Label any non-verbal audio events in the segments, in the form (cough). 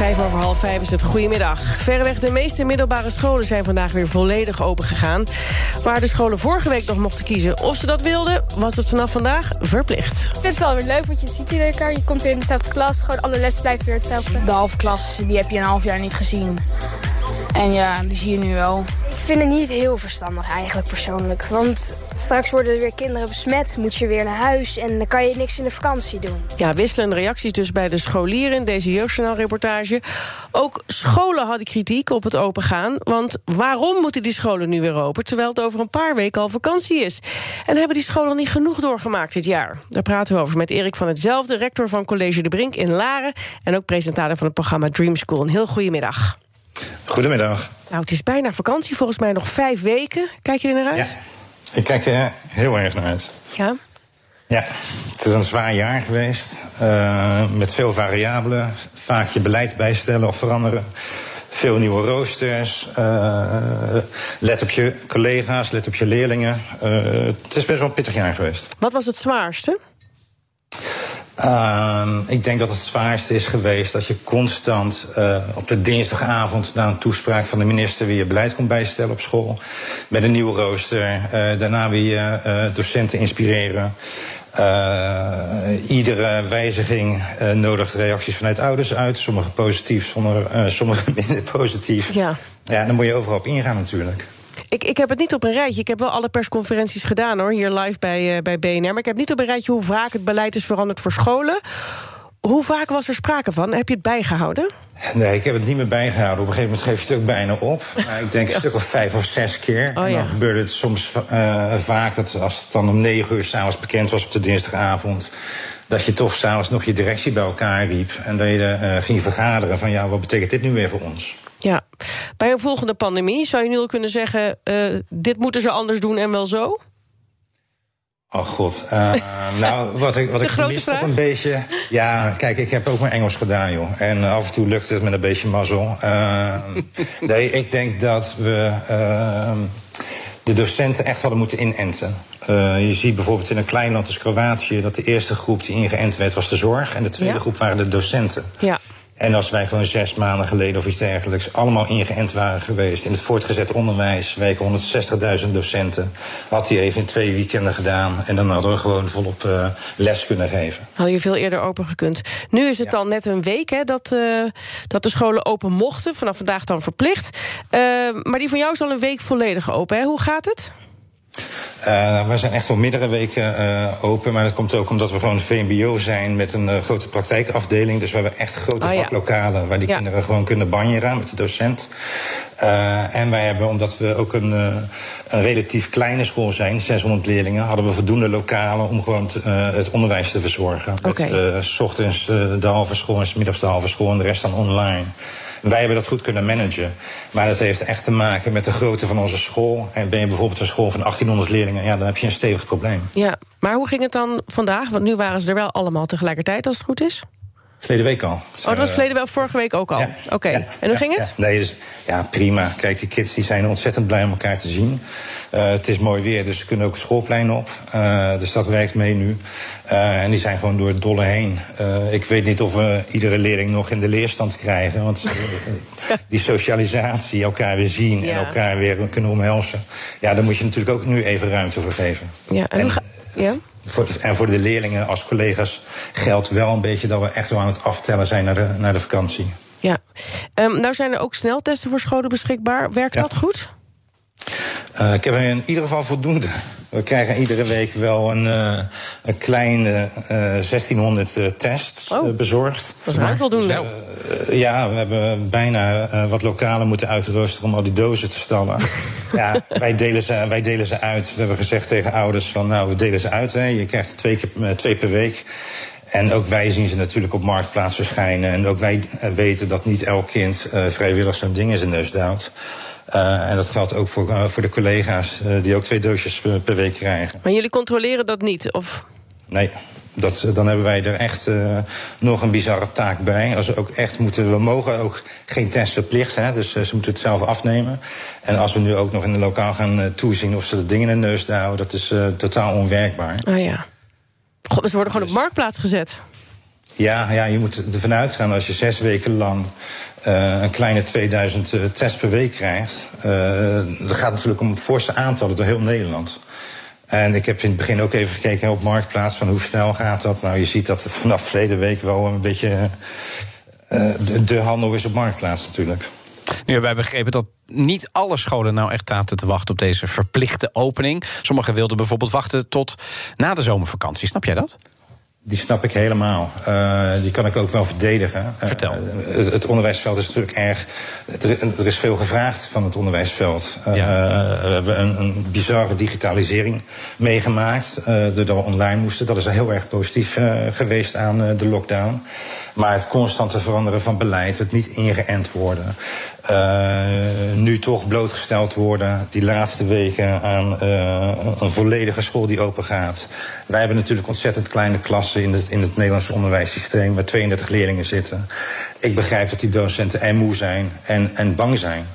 Vijf over half vijf is het goedemiddag. Verreweg de meeste middelbare scholen zijn vandaag weer volledig open gegaan. Waar de scholen vorige week nog mochten kiezen of ze dat wilden... was het vanaf vandaag verplicht. Ik vind het wel weer leuk, want je ziet iedere keer. Je komt weer in dezelfde klas, gewoon alle lessen blijven weer hetzelfde. De halve klas, die heb je een half jaar niet gezien. En ja, die zie je nu wel. Ik vind het niet heel verstandig eigenlijk persoonlijk. Want straks worden er weer kinderen besmet, moet je weer naar huis... en dan kan je niks in de vakantie doen. Ja, wisselende reacties dus bij de scholieren in deze jeugdjournaalreportage. Ook scholen hadden kritiek op het opengaan. Want waarom moeten die scholen nu weer open... terwijl het over een paar weken al vakantie is? En hebben die scholen niet genoeg doorgemaakt dit jaar? Daar praten we over met Erik van Hetzelfde... rector van College de Brink in Laren... en ook presentator van het programma Dream School. Een heel goedemiddag. Goedemiddag. Nou, het is bijna vakantie, volgens mij nog vijf weken. Kijk je er naar uit? Ja, ik kijk er heel erg naar uit. Ja? Ja, het is een zwaar jaar geweest. Uh, met veel variabelen. Vaak je beleid bijstellen of veranderen. Veel nieuwe roosters. Uh, let op je collega's, let op je leerlingen. Uh, het is best wel een pittig jaar geweest. Wat was het zwaarste? Uh, ik denk dat het zwaarste is geweest dat je constant uh, op de dinsdagavond na een toespraak van de minister weer je beleid kon bijstellen op school. Met een nieuwe rooster. Uh, daarna weer uh, docenten inspireren. iedere wijziging nodigt reacties vanuit ouders uit. Sommige positief, sommige, sommige (laughs) minder positief. Ja. ja, dan moet je overal op ingaan natuurlijk. Ik, ik heb het niet op een rijtje. Ik heb wel alle persconferenties gedaan hoor, hier live bij, uh, bij BNR. Maar ik heb niet op een rijtje hoe vaak het beleid is veranderd voor scholen. Hoe vaak was er sprake van? Heb je het bijgehouden? Nee, ik heb het niet meer bijgehouden. Op een gegeven moment geef je het ook bijna op. (laughs) Maar ik denk een stuk of vijf of zes keer. Oh, en dan ja. gebeurde het soms uh, vaak dat als het dan om negen uur s'avonds bekend was op de dinsdagavond. Dat je toch s'avonds nog je directie bij elkaar riep. En dat je uh, ging vergaderen van ja, wat betekent dit nu weer voor ons? Ja, bij een volgende pandemie zou je nu al kunnen zeggen... Uh, dit moeten ze anders doen en wel zo? Oh god. Uh, (laughs) nou, wat ik, wat ik grote mist vraag? op een beetje. Ja, kijk, ik heb ook mijn Engels gedaan, joh. En uh, af en toe lukt het met een beetje mazzel. Uh, nee, ik denk dat we de docenten echt hadden moeten inenten. Je ziet bijvoorbeeld in een klein land als Kroatië dat de eerste groep die ingeënt werd was de zorg en de tweede Ja. groep waren de docenten. Ja. En als wij gewoon zes maanden geleden of iets dergelijks allemaal ingeënt waren geweest in het voortgezet onderwijs, weken 160.000 docenten, had hij even in twee weekenden gedaan en dan hadden we gewoon volop uh, les kunnen geven. Hadden je veel eerder open gekund. Nu is het Ja. dan net een week hè, dat, uh, dat de scholen open mochten. Vanaf vandaag dan verplicht. Uh, maar die van jou is al een week volledig open. Hè? Hoe gaat het? Uh, we zijn echt wel meerdere weken uh, open. Maar dat komt ook omdat we gewoon VMBO zijn met een uh, grote praktijkafdeling. Dus we hebben echt grote Oh, ja. vaklokalen waar die Ja. kinderen gewoon kunnen banjeren met de docent. En wij hebben, omdat we ook een, een relatief kleine school zijn, 600 leerlingen, hadden we voldoende lokalen om gewoon het onderwijs te verzorgen. Oké. Met, uh, 's ochtends de halve school en 's middags de halve school en de rest dan online. Wij hebben dat goed kunnen managen. Maar dat heeft echt te maken met de grootte van onze school. En ben je bijvoorbeeld een school van 1800 leerlingen, ja, dan heb je een stevig probleem. Ja, maar hoe ging het dan vandaag? Want nu waren ze er wel allemaal tegelijkertijd, als het goed is. Verleden week al. Oh, dat was verleden wel vorige week ook al. Ja. Oké, Ja, en hoe ging het? Ja. Nee, dus, ja, prima. Kijk, die kids die zijn ontzettend blij om elkaar te zien. Uh, het is mooi weer, dus ze kunnen ook schoolplein op. Uh, dus dat werkt mee nu. Uh, en die zijn gewoon door het dolle heen. Ik weet niet of we iedere leerling nog in de leerstand krijgen. Want (laughs) die socialisatie, elkaar weer zien en elkaar weer kunnen omhelzen. Ja, daar moet je natuurlijk ook nu even ruimte voor geven. Ja, en, hoe ga- ja? Voor, en voor de leerlingen als collega's geldt wel een beetje dat we echt wel aan het aftellen zijn naar de, naar de vakantie. ja. Um, nou zijn er ook sneltesten voor scholen beschikbaar. Werkt Ja. dat goed? Uh, ik heb er in ieder geval voldoende. We krijgen iedere week wel een, uh, een kleine uh, 1600 tests Oh. uh, bezorgd. Dat is ruim voldoende. Uh, ja, we hebben bijna uh, wat lokalen moeten uitroosteren om al die dozen te stallen. (laughs) ja, wij delen, ze, wij delen ze uit. We hebben gezegd tegen ouders van nou, we delen ze uit. Hè. Je krijgt twee, keer, uh, twee per week. En ook wij zien ze natuurlijk op Marktplaats verschijnen. En ook wij uh, weten dat niet elk kind uh, vrijwillig zo'n ding in zijn neus duwt. Uh, en dat geldt ook voor, uh, voor de collega's die ook twee doosjes per, per week krijgen. Maar jullie controleren dat niet? Of Nee, dat, dan hebben wij er echt nog een bizarre taak bij. Als we ook echt moeten, we mogen ook geen test verplicht, hè, dus ze moeten het zelf afnemen. En als we nu ook nog in de lokaal gaan toezien of ze de dingen in de neus houden, dat is totaal onwerkbaar. Oh ja. God, ze worden gewoon op marktplaats gezet. Ja, ja, je moet ervan uitgaan als je zes weken lang uh, een kleine 2000 uh, tests per week krijgt. Uh, dat gaat natuurlijk om forse aantallen door heel Nederland. En ik heb in het begin ook even gekeken op Marktplaats van hoe snel gaat dat. Nou, je ziet dat het vanaf verleden week wel een beetje de, de handel is op Marktplaats natuurlijk. Hebben wij begrepen dat niet alle scholen nou echt zaten te wachten op deze verplichte opening. Sommigen wilden bijvoorbeeld wachten tot na de zomervakantie. Snap jij dat? Die snap ik helemaal. Uh, die kan ik ook wel verdedigen. Vertel. Uh, het, het, onderwijsveld is natuurlijk erg. Er, er, is veel gevraagd van het onderwijsveld. Uh, ja. we hebben een, een, bizarre digitalisering meegemaakt. doordat we online moesten. Dat is heel erg positief geweest aan de lockdown. Maar het constante veranderen van beleid, het niet ingeënt worden. Nu toch blootgesteld worden, die laatste weken, aan een volledige school die open gaat. Wij hebben natuurlijk ontzettend kleine klassen in het, in het Nederlandse onderwijssysteem, waar 32 leerlingen zitten. Ik begrijp dat die docenten en moe zijn en, en bang zijn.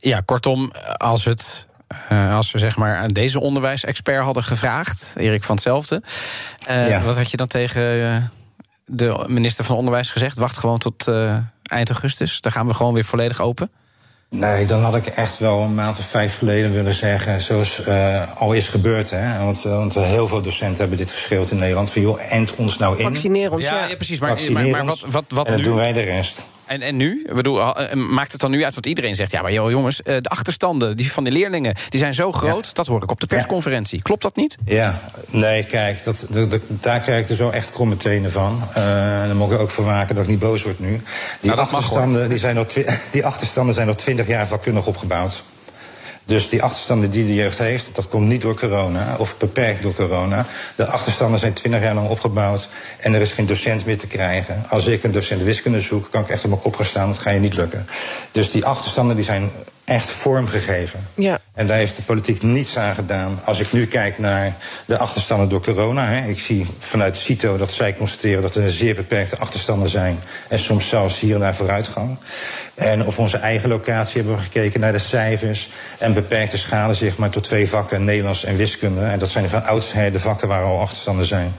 Ja, kortom, als het uh, als we zeg maar aan deze onderwijsexpert hadden gevraagd, Erik van hetzelfde. Uh, ja. Wat had je dan tegen uh, de minister van Onderwijs gezegd: wacht gewoon tot uh, eind augustus. Dan gaan we gewoon weer volledig open. Nee, dan had ik echt wel een maand of vijf geleden willen zeggen, zoals uh, al is gebeurd. Hè? Want, uh, want heel veel docenten hebben dit geschreeuwd in Nederland. Van joh, end ons nou in. Vaccineer ons, ja. ja, precies. Maar, maar, maar, wat, wat, wat en dan nu? doen wij de rest. En, en nu? Ik bedoel, maakt het dan nu uit wat iedereen zegt? Ja, maar joh, jongens, de achterstanden die van de leerlingen die zijn zo groot. Ja. Dat hoor ik op de persconferentie. Klopt dat niet? Ja, nee, kijk, dat, dat, dat, daar krijg ik er zo echt kromme tenen van. Uh, daar moet ik ook voor waken dat ik niet boos word nu. Die, nou, achterstanden, die, zijn al (laughs) die achterstanden zijn al twintig jaar vakkundig opgebouwd. Dus die achterstanden die de jeugd heeft, dat komt niet door corona of beperkt door corona. De achterstanden zijn twintig jaar lang opgebouwd en er is geen docent meer te krijgen. Als ik een docent wiskunde zoek, kan ik echt op mijn kop gaan staan, dat ga je niet lukken. Dus die achterstanden die zijn echt vormgegeven. Ja. En daar heeft de politiek niets aan gedaan. Als ik nu kijk naar de achterstanden door corona. Hè, ik zie vanuit CITO dat zij constateren dat er zeer beperkte achterstanden zijn. En soms zelfs hier en daar vooruitgang. En op onze eigen locatie hebben we gekeken naar de cijfers. En beperkte schalen zich maar tot twee vakken, Nederlands en wiskunde. En dat zijn van oudsher de vakken waar al achterstanden zijn.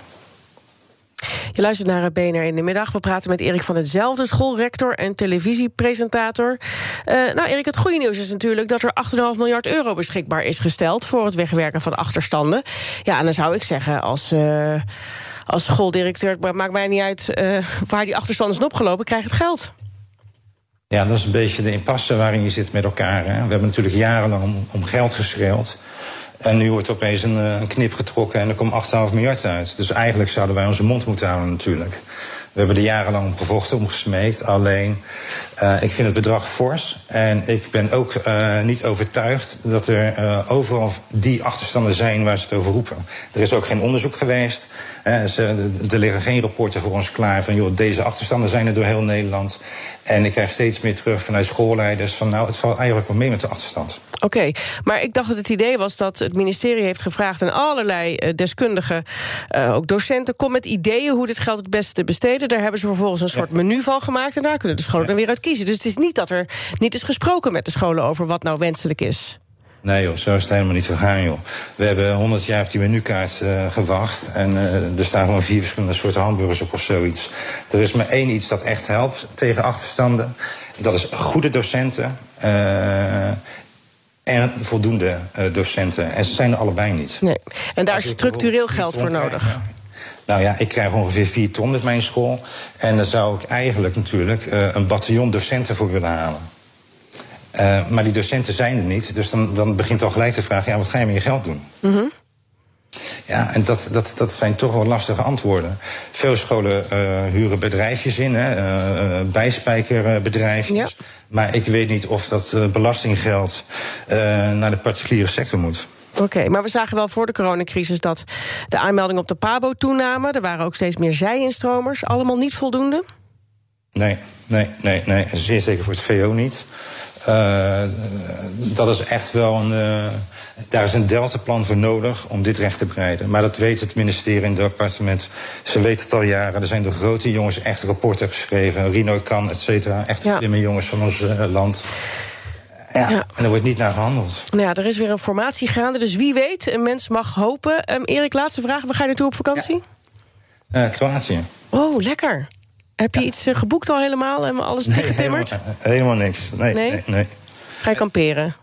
Je luistert naar BNR in de middag. We praten met Erik van hetzelfde, schoolrector en televisiepresentator. Uh, nou, Erik, het goede nieuws is natuurlijk dat er 8,5 miljard euro beschikbaar is gesteld voor het wegwerken van achterstanden. Ja, en dan zou ik zeggen, als. Uh, als schooldirecteur, maakt mij niet uit uh, waar die achterstanden zijn opgelopen, krijg het geld. Ja, dat is een beetje de impasse waarin je zit met elkaar. Hè. We hebben natuurlijk jarenlang om, om geld geschreeuwd. En nu wordt opeens een, een knip getrokken en er komt 8,5 miljard uit. Dus eigenlijk zouden wij onze mond moeten houden natuurlijk. We hebben er jarenlang om gevochten, om gesmeed. Alleen, uh, ik vind het bedrag fors. En ik ben ook uh, niet overtuigd dat er overal die achterstanden zijn waar ze het over roepen. Er is ook geen onderzoek geweest. Ze, er liggen geen rapporten voor ons klaar van... joh, deze achterstanden zijn er door heel Nederland. En ik krijg steeds meer terug vanuit schoolleiders... van nou, het valt eigenlijk wel mee met de achterstand. Oké, okay, maar ik dacht dat het idee was dat het ministerie heeft gevraagd... aan allerlei uh, deskundigen, uh, ook docenten... kom met ideeën hoe dit geld het beste te besteden. Daar hebben ze vervolgens een soort menu van gemaakt... en daar kunnen de scholen dan weer uit kiezen. Dus het is niet dat er niet is gesproken met de scholen... over wat nou wenselijk is. Nee joh, zo is het helemaal niet gegaan joh. We hebben 100 jaar op die menukaart uh, gewacht. En uh, er staan gewoon vier verschillende soorten hamburgers op of zoiets. Er is maar één iets dat echt helpt tegen achterstanden. Dat is goede docenten. Uh, en voldoende docenten. En ze zijn er allebei niet. Nee. En daar is structureel geld voor nodig. Nou ja, ik krijg ongeveer vier ton met mijn school. En daar zou ik eigenlijk natuurlijk een bataljon docenten voor willen halen. Uh, maar die docenten zijn er niet. Dus dan, dan begint al gelijk te vragen: ja, wat ga je met je geld doen? Mm -hmm. Ja, en dat, dat, dat zijn toch wel lastige antwoorden. Veel scholen uh, huren bedrijfjes in, hè, uh, bijspijkerbedrijfjes. Ja. Maar ik weet niet of dat belastinggeld naar de particuliere sector moet. Oké, okay, maar we zagen wel voor de coronacrisis dat de aanmeldingen op de PABO toenamen. Er waren ook steeds meer zij-instromers. Allemaal niet voldoende? Nee, nee, nee, nee. Zeer zeker voor het VO niet. Uh, dat is echt wel een. Uh, daar is een deltaplan voor nodig om dit recht te breiden. Maar dat weet het ministerie en het departement. Ze weten het al jaren. Er zijn door grote jongens echt rapporten geschreven. Rino Kan, et cetera. Echt ja. slimme jongens van ons uh, land. Ja, en er wordt niet naar gehandeld. Nou ja, er is weer een formatie gaande, dus wie weet, een mens mag hopen. Um, Erik, laatste vraag. Waar ga je naartoe op vakantie? Ja. Kroatië. Oh, lekker. Heb je iets geboekt al helemaal en alles nee, dichtgetimmerd? Helemaal, helemaal niks. Nee, nee? nee, nee. Ga je kamperen?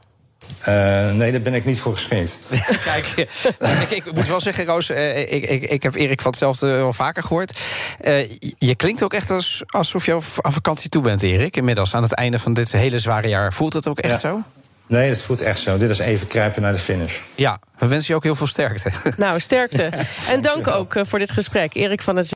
Uh, nee, daar ben ik niet voor geschikt. (laughs) Kijk, ik, ik, moet wel zeggen, Roos, uh, ik, ik, ik heb Erik van hetzelfde wel vaker gehoord. Uh, je klinkt ook echt als, alsof je aan vakantie toe bent, Erik. Inmiddels aan het einde van dit hele zware jaar. Voelt het ook echt ja. zo? Nee, dat voelt echt zo. Dit is even kruipen naar de finish. Ja, we wensen je ook heel veel sterkte. Nou, sterkte. (laughs) en dank ook voor dit gesprek, Erik van het